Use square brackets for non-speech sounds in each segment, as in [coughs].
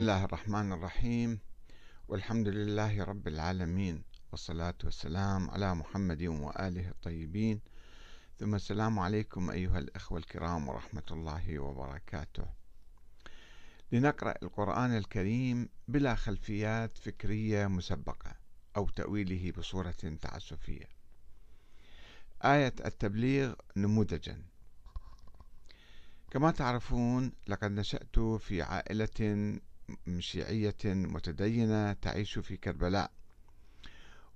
الله الرحمن الرحيم. والحمد لله رب العالمين والصلاة والسلام على محمد وآله الطيبين. ثم السلام عليكم أيها الأخوة الكرام ورحمة الله وبركاته. لنقرأ القرآن الكريم بلا خلفيات فكرية مسبقة أو تأويله بصورة تعسفية. آية التبليغ نموذجا. كما تعرفون لقد نشأت في عائلة شيعية متدينة تعيش في كربلاء.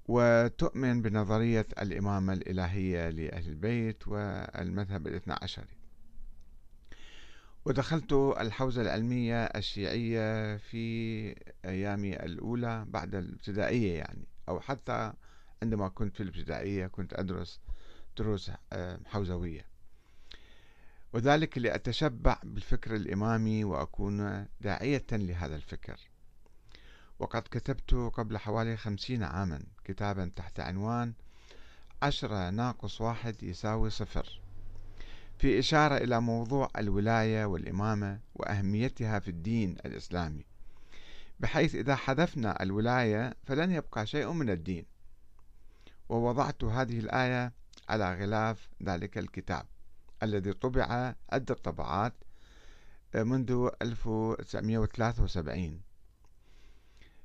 وتؤمن بنظرية الإمامة الإلهية لأهل البيت والمذهب الاثنى عشري ودخلت الحوزة العلمية الشيعية في أيامي الأولى بعد الابتدائية يعني أو حتى عندما كنت في الابتدائية كنت أدرس دروس آه، حوزوية. وذلك لأتشبع بالفكر الإمامي وأكون داعية لهذا الفكر. وقد كتبت قبل حوالي خمسين عاما كتابا تحت عنوان عشرة ناقص واحد يساوي صفر في إشارة إلى موضوع الولاية والإمامة وأهميتها في الدين الإسلامي. بحيث إذا حذفنا الولاية فلن يبقى شيء من الدين. ووضعت هذه الآية على غلاف ذلك الكتاب. الذي طبع عدة طبعات آه، منذ 1973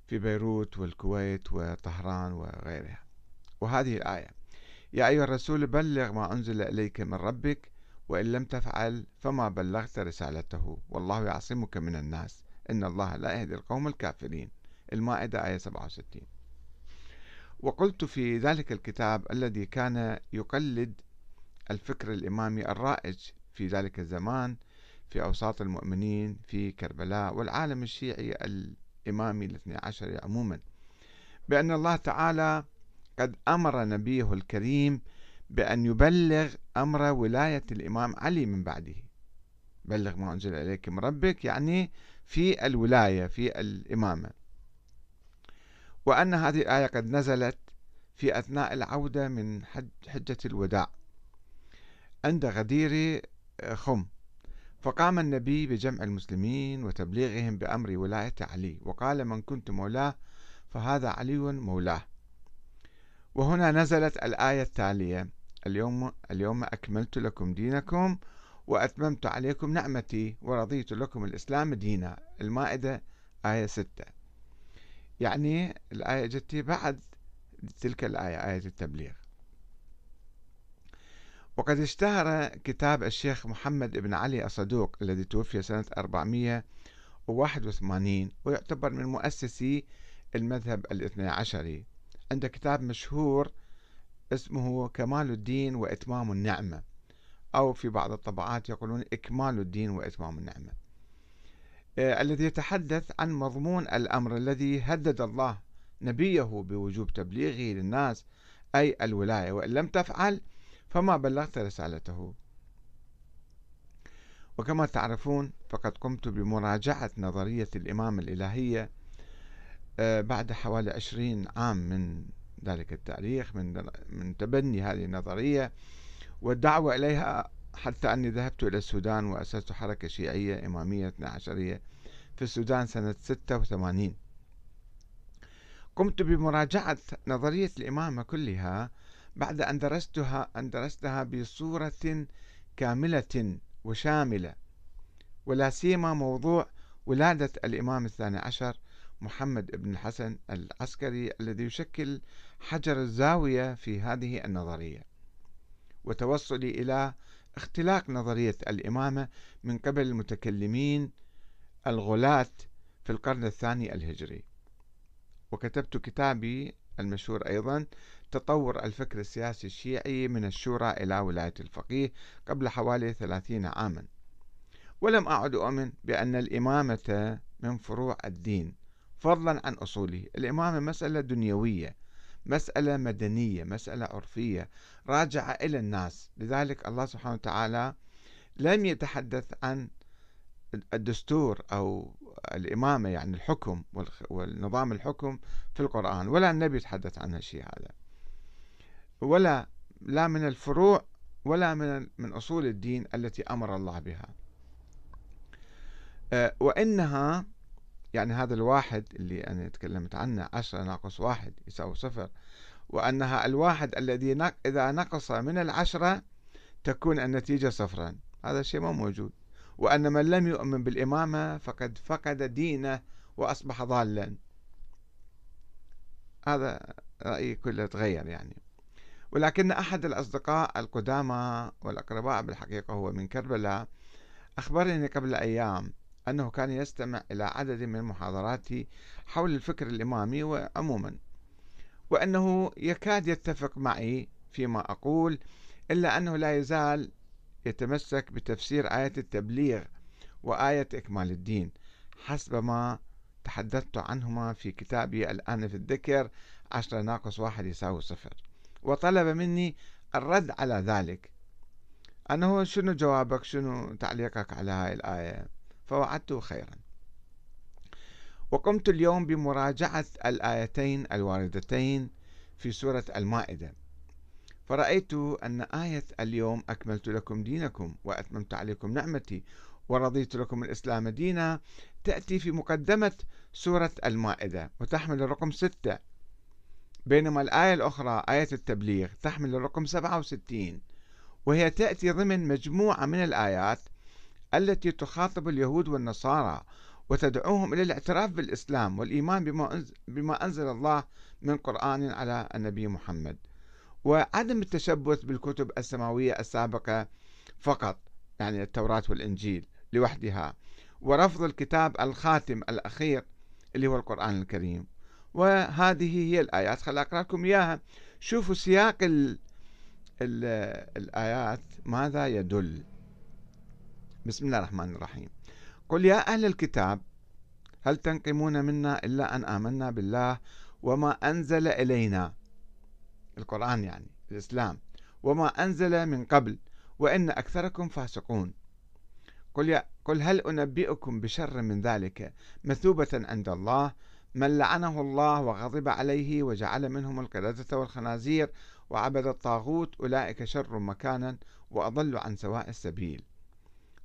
في بيروت والكويت وطهران وغيرها. وهذه الآية يا أيها الرسول بلغ ما أنزل إليك من ربك وإن لم تفعل فما بلغت رسالته. والله يعصمك من الناس. إن الله لا يهدي القوم الكافرين. المائدة آية 67 وقلت في ذلك الكتاب الذي كان يقلد الفكر الإمامي الرائج في ذلك الزمان في أوساط المؤمنين في كربلاء والعالم الشيعي الإمامي الاثني عشر عموما. بأن الله تعالى قد أمر نبيه الكريم بأن يبلغ أمر ولاية الإمام علي من بعده. بلغ ما أنزل إليك من ربك يعني في الولاية في الإمامة. وأن هذه الآية قد نزلت في أثناء العودة من حجة الوداع. عند غدير آه، خم. فقام النبي بجمع المسلمين وتبليغهم بأمر ولاية علي وقال من كنت مولاه فهذا علي مولاه. وهنا نزلت الآية التالية اليوم اليوم أكملت لكم دينكم وأتممت عليكم نعمتي ورضيت لكم الإسلام دينا. المائدة آية ستة. يعني الآية جتي بعد تلك الآية آية التبليغ. وقد اشتهر كتاب الشيخ محمد بن علي الصدوق الذي توفي سنة 481 ويعتبر من مؤسسي المذهب الاثني عشري عنده كتاب مشهور اسمه كمال الدين وإتمام النعمة أو في بعض الطبعات يقولون إكمال الدين وإتمام النعمة. آه الذي يتحدث عن مضمون الأمر الذي هدد الله نبيه بوجوب تبليغه للناس أي الولاية. وإن لم تفعل فما بلغت رسالته. وكما تعرفون فقد قمت بمراجعة نظرية الإمام الإلهية آه، بعد حوالي عشرين عام من ذلك التاريخ من من تبني هذه النظرية والدعوة إليها حتى أني ذهبت إلى السودان وأسست حركة شيعية إمامية 12 في السودان سنة 86 قمت بمراجعة نظرية الإمامة كلها بعد أن درستها أن درستها بصورة كاملة وشاملة. ولا سيما موضوع ولادة الإمام الثاني عشر محمد بن الحسن العسكري الذي يشكل حجر الزاوية في هذه النظرية. وتوصلي إلى اختلاق نظرية الإمامة من قبل المتكلمين الغلاة في القرن الثاني الهجري. وكتبت كتابي المشهور أيضا تطور الفكر السياسي الشيعي من الشورى إلى ولاية الفقيه قبل حوالي ثلاثين عاما. ولم أعد أؤمن بأن الإمامة من فروع الدين فضلا عن أصوله. الإمامة مسألة دنيوية مسألة مدنية مسألة عرفية راجعة إلى الناس. لذلك الله سبحانه وتعالى لم يتحدث عن الدستور أو الإمامة يعني الحكم والنظام الحكم في القرآن ولا النبي يتحدث عن الشيء هذا. ولا لا من الفروع ولا من من أصول الدين التي أمر الله بها. أه، وإنها يعني هذا الواحد اللي أنا تكلمت عنه عشرة ناقص واحد يساوي صفر وأنها الواحد الذي إذا نقص من العشرة تكون النتيجة صفرا. هذا الشيء ما موجود. وأن من لم يؤمن بالإمامة فقد فقد دينه وأصبح ضالا. هذا رأيي كله تغير يعني. ولكن أحد الأصدقاء القدامى والأقرباء بالحقيقة هو من كربلاء أخبرني قبل أيام أنه كان يستمع إلى عدد من محاضراتي حول الفكر الإمامي وعموما وأنه يكاد يتفق معي فيما أقول إلا أنه لا يزال يتمسك بتفسير آية التبليغ وآية إكمال الدين حسب ما تحدثت عنهما في كتابي الآن في الذكر عشرة ناقص واحد يساوي صفر. وطلب مني الرد على ذلك. أنه شنو جوابك؟ شنو تعليقك على هاي الآية؟ فوعدته خيرا. وقمت اليوم بمراجعة الآيتين الواردتين في سورة المائدة. فرأيت أن آية اليوم أكملت لكم دينكم وأتممت عليكم نعمتي ورضيت لكم الإسلام دينا تأتي في مقدمة سورة المائدة وتحمل الرقم ستة. بينما الآية الأخرى آية التبليغ تحمل الرقم 67 وهي تأتي ضمن مجموعة من الآيات التي تخاطب اليهود والنصارى وتدعوهم إلى الاعتراف بالإسلام والإيمان بما, أنزل الله من قرآن على النبي محمد. وعدم التشبث بالكتب السماوية السابقة فقط يعني التوراة والإنجيل لوحدها. ورفض الكتاب الخاتم الأخير اللي هو القرآن الكريم. وهذه هي الآيات. خل أقرأ لكم إياها. شوفوا سياق ال ال الآيات. ماذا يدل؟ بسم الله الرحمن الرحيم. قل يا أهل الكتاب هل تنقمون منا إلا أن آمنا بالله وما أنزل إلينا؟ القرآن يعني الإسلام. وما أنزل من قبل وإن أكثركم فاسقون. قل, يا قل هل أنبئكم بشر من ذلك مثوبة عند الله من لعنه الله وغضب عليه وجعل منهم القردة والخنازير وعبد الطاغوت أولئك شر مكانا وأضل عن سواء السبيل.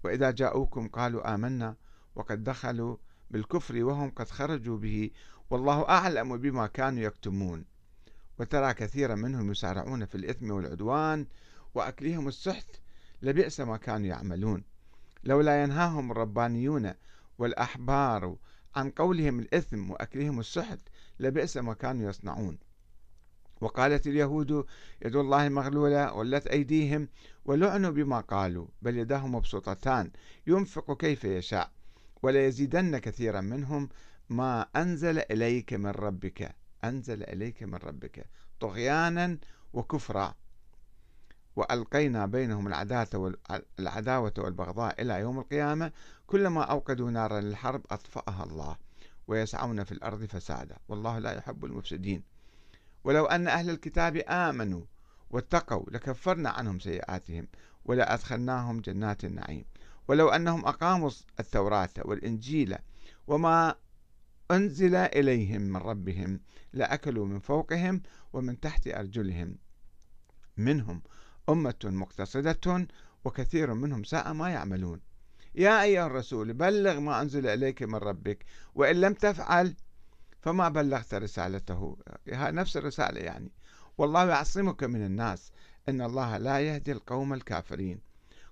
وإذا جاءوكم قالوا آمنا وقد دخلوا بالكفر وهم قد خرجوا به والله أعلم بما كانوا يكتمون. وترى كثيرا منهم يسارعون في الإثم والعدوان وأكلهم السحت لبئس ما كانوا يعملون. لولا ينهاهم الربانيون والأحبار عن قولهم الإثم وأكلهم السحت لبئس ما كانوا يصنعون. وقالت اليهود يد الله مغلولة ولت أيديهم ولعنوا بما قالوا بل يداه مبسوطتان ينفق كيف يشاء ولا يزيدن كثيرا منهم ما أنزل إليك من ربك. أنزل إليك من ربك طغيانا وكفرا. وألقينا بينهم العداوة والبغضاء إلى يوم القيامة كلما أوقدوا نارا للحرب أطفأها الله ويسعون في الأرض فسادا. والله لا يحب المفسدين. ولو أن أهل الكتاب آمنوا واتقوا لكفرنا عنهم سيئاتهم ولأدخلناهم جنات النعيم. ولو أنهم أقاموا التوراة والإنجيل وما أنزل إليهم من ربهم لأكلوا من فوقهم ومن تحت أرجلهم منهم أمة مقتصدة وكثير منهم ساء ما يعملون. يا أيها الرسول بلغ ما أنزل إليك من ربك وإن لم تفعل فما بلغت رسالته. نفس الرسالة يعني. والله يعصمك من الناس إن الله لا يهدي القوم الكافرين.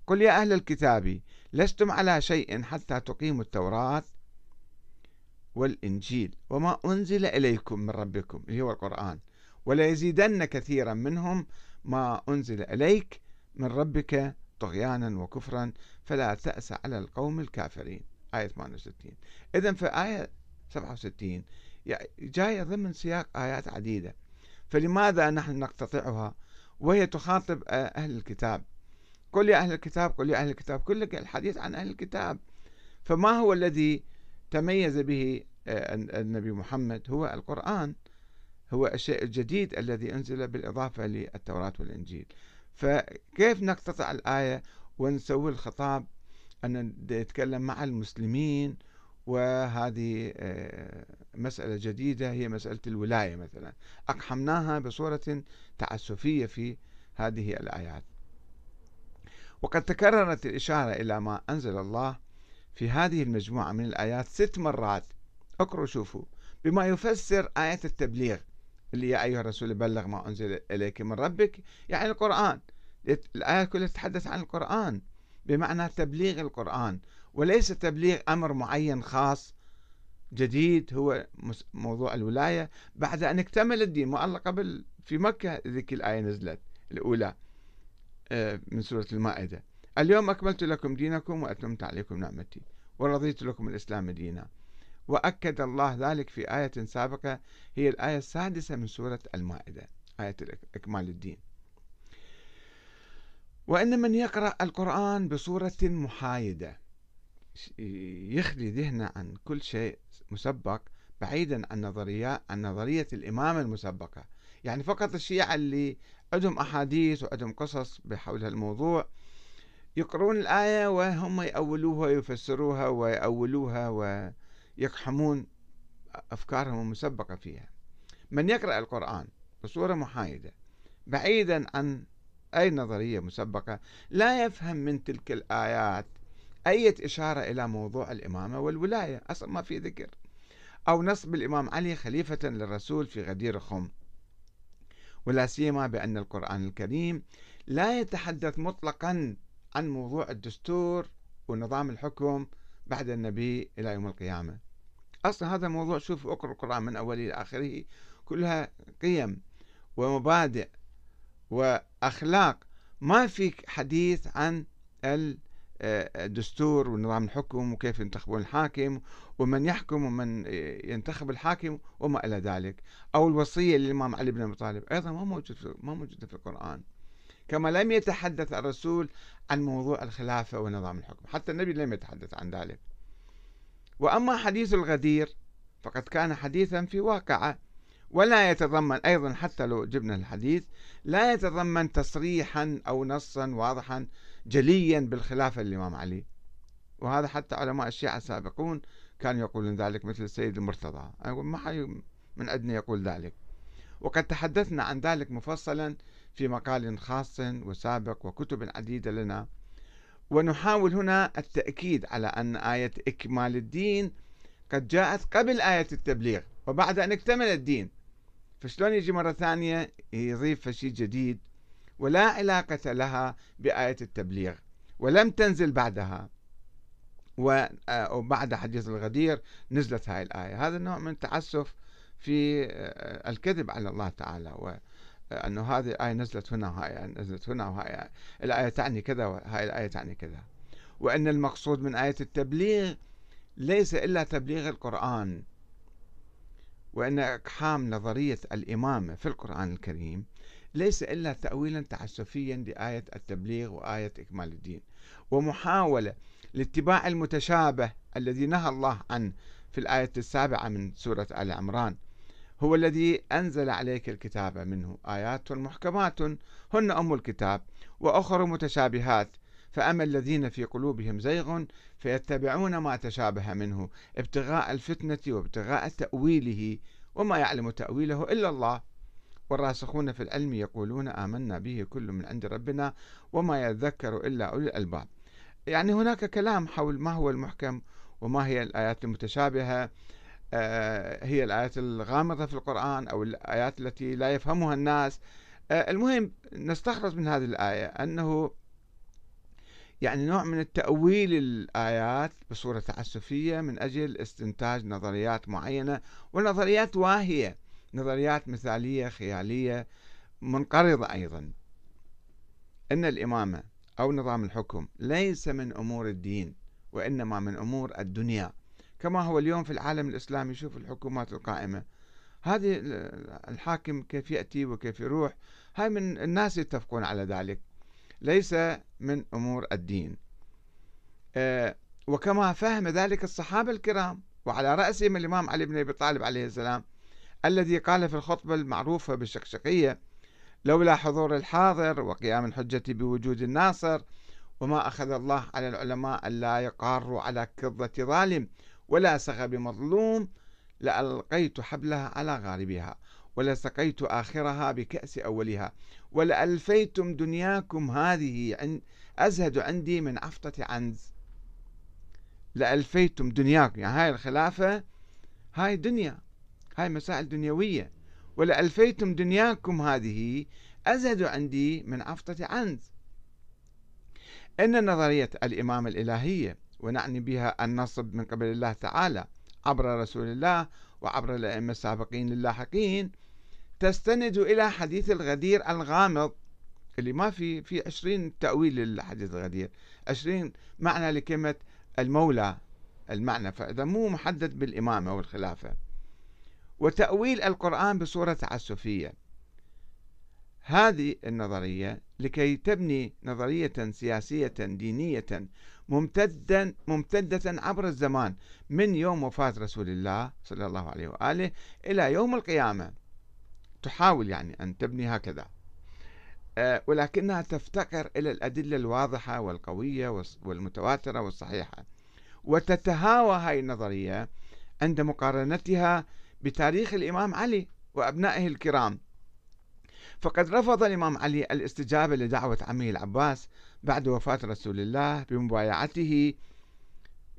قل يا أهل الكتاب لستم على شيء حتى تقيموا التوراة والإنجيل وما أنزل إليكم من ربكم اللي هو القرآن. ولا يزيدن كثيرا منهم ما أنزل إليك من ربك طغيانا وكفرا فلا تأس على القوم الكافرين. آية 68 إذا في آية 67 جاية ضمن سياق آيات عديدة. فلماذا نحن نقتطعها؟ وهي تخاطب أهل الكتاب. قل يا أهل الكتاب قل يا أهل الكتاب. كل الحديث عن أهل الكتاب. فما هو الذي تميز به النبي محمد؟ هو القرآن. هو الشيء الجديد الذي أنزل بالإضافة للتوراة والإنجيل. فكيف نقتطع الآية ونسوي الخطاب أن نتكلم مع المسلمين؟ وهذه آه، مسألة جديدة هي مسألة الولاية مثلا. أقحمناها بصورة تعسفية في هذه الآيات. وقد تكررت الإشارة إلى ما أنزل الله في هذه المجموعة من الآيات ست مرات. اقروا شوفوا. بما يفسر آية التبليغ. اللي يا أيها الرسول بلغ ما أنزل إليك من ربك يعني القرآن. الآية كلها تتحدث عن القرآن بمعنى تبليغ القرآن. وليس تبليغ أمر معين خاص جديد هو موضوع الولاية. بعد أن اكتمل الدين ما الله قبل في مكة ذيك الآية نزلت الأولى آه، من سورة المائدة. اليوم أكملت لكم دينكم وأتممت عليكم نعمتي ورضيت لكم الإسلام دينا. وأكد الله ذلك في آية سابقة هي الآية السادسة من سورة المائدة آية إكمال الدين. وإن من يقرأ القرآن بصورة محايدة يخلي ذهنه عن كل شيء مسبق بعيدا عن نظريات عن نظرية الإمامة المسبقة. يعني فقط الشيعة اللي عندهم أحاديث وعندهم قصص بحول الموضوع يقرون الآية وهم يأولوها ويفسروها ويأولوها ويقحمون أفكارهم المسبقة فيها. من يقرأ القرآن بصورة محايدة بعيدا عن أي نظرية مسبقة لا يفهم من تلك الآيات أي إشارة إلى موضوع الإمامة والولاية. أصلا ما في ذكر. أو نصب الإمام علي خليفة للرسول في غدير خم. ولا سيما بأن القرآن الكريم لا يتحدث مطلقا عن موضوع الدستور ونظام الحكم بعد النبي إلى يوم القيامة. أصلا هذا الموضوع شوف اقرأ القرآن من أوله إلى آخره كلها قيم ومبادئ وأخلاق. ما في حديث عن الدستور ونظام الحكم وكيف ينتخبون الحاكم ومن يحكم ومن ينتخب الحاكم وما إلى ذلك. أو الوصية للإمام علي بن أبي طالب أيضا ما موجود ما موجودة في القرآن. كما لم يتحدث الرسول عن موضوع الخلافة ونظام الحكم حتى النبي لم يتحدث عن ذلك. وأما حديث الغدير فقد كان حديثا في واقعة ولا يتضمن أيضا حتى لو جبنا الحديث لا يتضمن تصريحا أو نصا واضحا جليا بالخلافة للإمام علي. وهذا حتى علماء الشيعة السابقون كانوا يقولون ذلك مثل السيد المرتضى. ما حي من أدنى يقول ذلك. وقد تحدثنا عن ذلك مفصلا في مقال خاص وسابق وكتب عديدة لنا. ونحاول هنا التأكيد على أن آية إكمال الدين قد جاءت قبل آية التبليغ وبعد أن اكتمل الدين. فشلون يجي مرة ثانية يضيف شيء جديد؟ ولا علاقة لها بآية التبليغ ولم تنزل بعدها. آه، وبعد حديث الغدير نزلت هاي الآية. هذا نوع من التعسف في آه، الكذب على الله تعالى. وأنه هذه الآية نزلت هنا وهاي نزلت هنا وهاي الآية تعني كذا وهاي الآية تعني كذا. وأن المقصود من آية التبليغ ليس إلا تبليغ القرآن. وأن إقحام نظرية الإمامة في القرآن الكريم ليس إلا تأويلا تعسفيا لآية التبليغ وآية إكمال الدين. ومحاولة لاتباع المتشابه الذي نهى الله عنه في الآية السابعة من سورة آل عمران. هو الذي أنزل عليك الكتاب منه آيات محكمات هن أم الكتاب وأخر متشابهات. فأما الذين في قلوبهم زيغ فيتبعون ما تشابه منه ابتغاء الفتنة وابتغاء تأويله وما يعلم تأويله إلا الله. والراسخون في العلم يقولون آمنا به كل من عند ربنا وما يذكر إلا أولي الألباب. يعني هناك كلام حول ما هو المحكم وما هي الآيات المتشابهة. هي الآيات الغامضة في القرآن أو الآيات التي لا يفهمها الناس. آه، المهم نستخلص من هذه الآية أنه يعني نوع من التأويل الآيات بصورة تعسفية من أجل استنتاج نظريات معينة ونظريات واهية نظريات مثالية خيالية منقرضة أيضا. أن الإمامة أو نظام الحكم ليس من أمور الدين وإنما من أمور الدنيا. كما هو اليوم في العالم الإسلامي شوف الحكومات القائمة. هذه الحاكم كيف يأتي وكيف يروح. هاي من الناس يتفقون على ذلك ليس من أمور الدين. آه، وكما فهم ذلك الصحابة الكرام وعلى رأسهم الإمام علي بن أبي طالب عليه السلام الذي قال في الخطبة المعروفة بالشقشقية لولا حضور الحاضر وقيام الحجة بوجود الناصر وما أخذ الله على العلماء ألا يقاروا على كظة ظالم ولا سغى بمظلوم لألقيت حبلها على غاربها ولسقيت آخرها بكأس أولها ولألفيتم دنياكم هذه أزهد عندي من عفطة عنز. لألفيتم دنياكم يعني هاي الخلافة هاي دنيا هاي مسائل دنيوية. ولألفيتم دنياكم هذه أزهد عندي من عفطة عنز. إن نظرية الإمامة الإلهية ونعني بها النصب من قبل الله تعالى عبر رسول الله وعبر الأئمة السابقين اللاحقين تستند إلى حديث الغدير الغامض اللي ما في في 20 تأويل للحديث الغدير. 20 معنى لكلمة المولى المعنى فإذا مو محدد بالإمامة والخلافة. وتأويل القرآن بصورة تعسفية. هذه النظرية لكي تبني نظرية سياسية دينية ممتدا ممتدة عبر الزمان من يوم وفاة رسول الله صلى الله عليه وآله إلى يوم القيامة. تحاول يعني أن تبني هكذا. آه، ولكنها تفتقر إلى الأدلة الواضحة والقوية والمتواترة والصحيحة. وتتهاوى هذه النظرية عند مقارنتها بتاريخ الإمام علي وأبنائه الكرام. فقد رفض الإمام علي الاستجابة لدعوة عمه العباس بعد وفاة رسول الله بمبايعته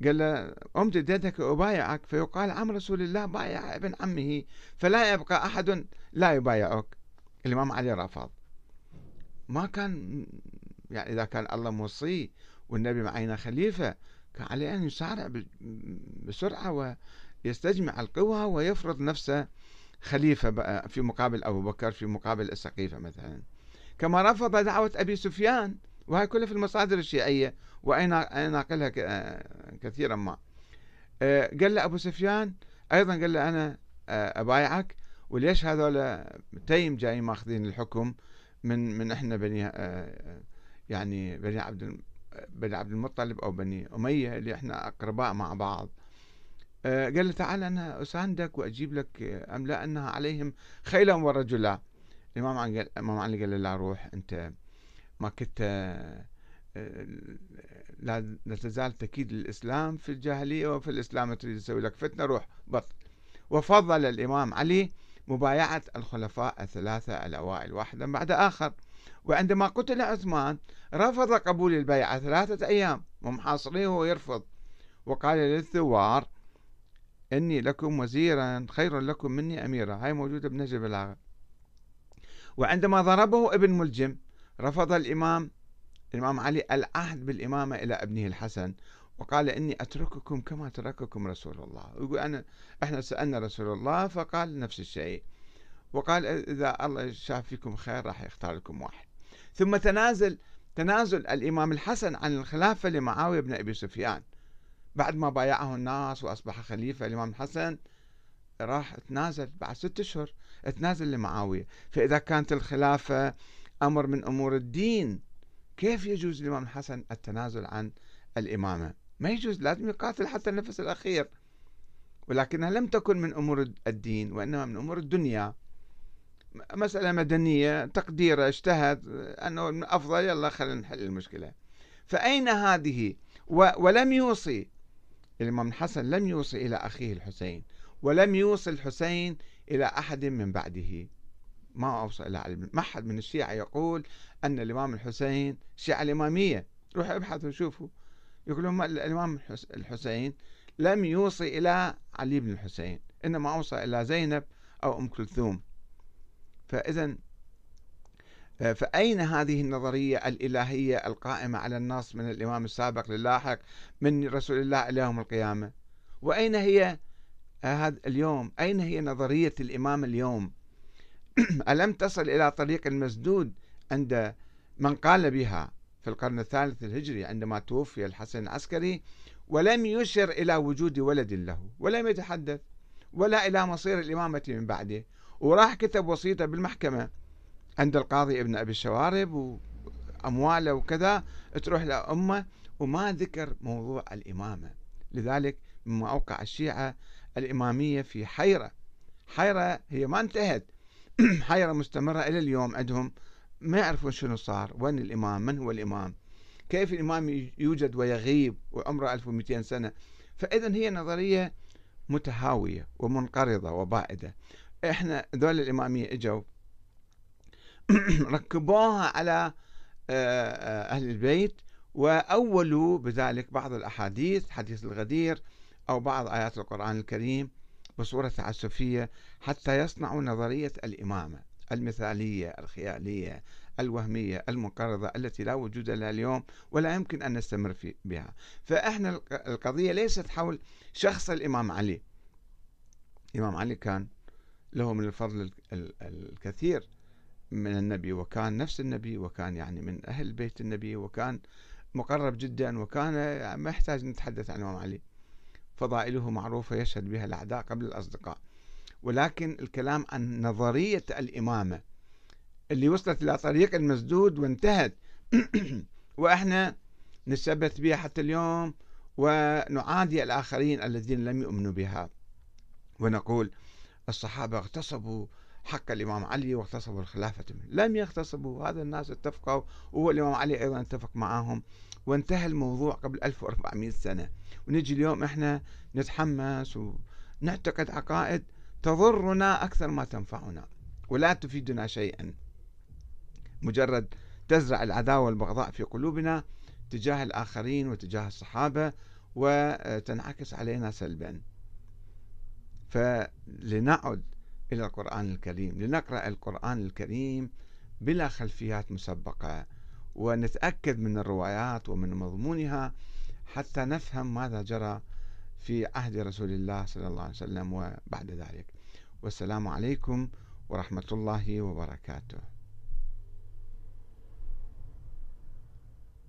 قال له أمد يدك أبايعك فيقال عم رسول الله بايع ابن عمه فلا يبقى أحد لا يبايعك. الإمام علي رفض. ما كان يعني إذا كان الله موصيه والنبي معينا خليفة كان عليه أن يسارع بسرعة ويستجمع القوى ويفرض نفسه خليفة في مقابل أبو بكر في مقابل السقيفة مثلا. كما رفض دعوة أبي سفيان وهي كلها في المصادر الشيعية وأنا ناقلها كثيرا ما. آه، قال له أبو سفيان أيضا قال له أنا آه، أبايعك وليش هذول تيم جايين ماخذين الحكم من من إحنا بني آه، يعني بني عبد بني عبد المطلب أو بني أمية اللي إحنا أقرباء مع بعض. قال له تعال أنا أساندك وأجيب لك املا أنها عليهم خيلا ورجلا. الإمام علي قال الإمام علي قال له لا روح أنت. ما كنت لا تزال تكيد الإسلام في الجاهلية وفي الإسلام تريد تسوي لك فتنة روح بطل وفضل الإمام علي مبايعة الخلفاء الثلاثة الأوائل واحدا بعد آخر. وعندما قتل عثمان رفض قبول البيعة ثلاثة أيام ومحاصريه ويرفض وقال للثوار إني لكم وزيرا خير لكم مني أميرا. هاي موجودة بنجم البلاغة وعندما ضربه ابن ملجم رفض الإمام الإمام علي العهد بالإمامة إلى ابنه الحسن وقال إني أترككم كما ترككم رسول الله. يقول أنا إحنا سألنا رسول الله فقال نفس الشيء. وقال إذا الله شاف فيكم خير راح يختار لكم واحد. ثم تنازل تنازل الإمام الحسن عن الخلافة لمعاوية بن أبي سفيان. بعد ما بايعه الناس وأصبح خليفة الإمام الحسن راح تنازل بعد ستة أشهر تنازل لمعاوية. فإذا كانت الخلافة أمر من أمور الدين. كيف يجوز للإمام الحسن التنازل عن الإمامة؟ ما يجوز لازم يقاتل حتى النفس الأخير. ولكنها لم تكن من أمور الدين وإنما من أمور الدنيا. مسألة مدنية تقديره اجتهد أنه أفضل يلا خلينا نحل المشكلة. فأين هذه؟ ولم يوصي. الإمام الحسن لم يوصي إلى أخيه الحسين ولم يوصي الحسين إلى أحد من بعده. ما أوصى إلى علم. ما حد من الشيعة يقول أن الإمام الحسين الشيعة الإمامية روحوا ابحثوا وشوفوا. يقولون الإمام الحسين لم يوصي إلى علي بن الحسين إنما أوصى إلى زينب أو أم كلثوم. فإذا فأين هذه النظرية الإلهية القائمة على النص من الإمام السابق للاحق من رسول الله إلى يوم القيامة؟ وأين هي هذا اليوم؟ أين هي نظرية الإمام اليوم؟ [clears throat] ألم تصل إلى طريق المسدود عند من قال بها في القرن الثالث الهجري عندما توفي الحسن العسكري ولم يشر إلى وجود ولد له ولم يتحدث ولا إلى مصير الإمامة من بعده. وراح كتب وصيته بالمحكمة عند القاضي ابن أبي الشوارب وأمواله وكذا تروح لأمه وما ذكر موضوع الإمامة. لذلك مما أوقع الشيعة الإمامية في حيرة. حيرة هي ما انتهت. [clears throat] حيرة مستمرة إلى اليوم عندهم. ما يعرفون شنو صار وين الإمام من هو الإمام كيف الإمام يوجد ويغيب وعمره 1200 سنة. فإذا هي نظرية متهاوية ومنقرضة وبائدة. إحنا ذول الإمامية إجوا [clears throat] ركبوها على آه، آه، أهل البيت وأولوا بذلك بعض الأحاديث حديث الغدير أو بعض آيات القرآن الكريم. بصورة تعسفية حتى يصنعوا نظرية الإمامة المثالية الخيالية الوهمية المنقرضة التي لا وجود لها اليوم ولا يمكن أن نستمر في بها. فإحنا القضية ليست حول شخص الإمام علي. الإمام علي كان له من الفضل الكثير من النبي وكان نفس النبي وكان يعني من أهل بيت النبي وكان مقرب جدا وكان ما يحتاج نتحدث عن الإمام علي. فضائله معروفة يشهد بها الأعداء قبل الأصدقاء. ولكن الكلام عن نظرية الإمامة اللي وصلت إلى طريق المسدود وانتهت. [coughs] وإحنا نثبت بها حتى اليوم ونعادي الآخرين الذين لم يؤمنوا بها. ونقول الصحابة اغتصبوا حق الإمام علي واغتصبوا الخلافة منه. لم يغتصبوا هذا الناس اتفقوا وهو الإمام علي أيضا اتفق معهم. وانتهى الموضوع قبل 1400 سنة. ونجي اليوم إحنا نتحمس ونعتقد عقائد تضرنا أكثر ما تنفعنا ولا تفيدنا شيئا. مجرد تزرع العداوة والبغضاء في قلوبنا تجاه الآخرين وتجاه الصحابة وتنعكس علينا سلبا. فلنعد إلى القرآن الكريم لنقرأ القرآن الكريم بلا خلفيات مسبقة. ونتأكد من الروايات ومن مضمونها حتى نفهم ماذا جرى في عهد رسول الله صلى الله عليه وسلم وبعد ذلك. والسلام عليكم ورحمة الله وبركاته.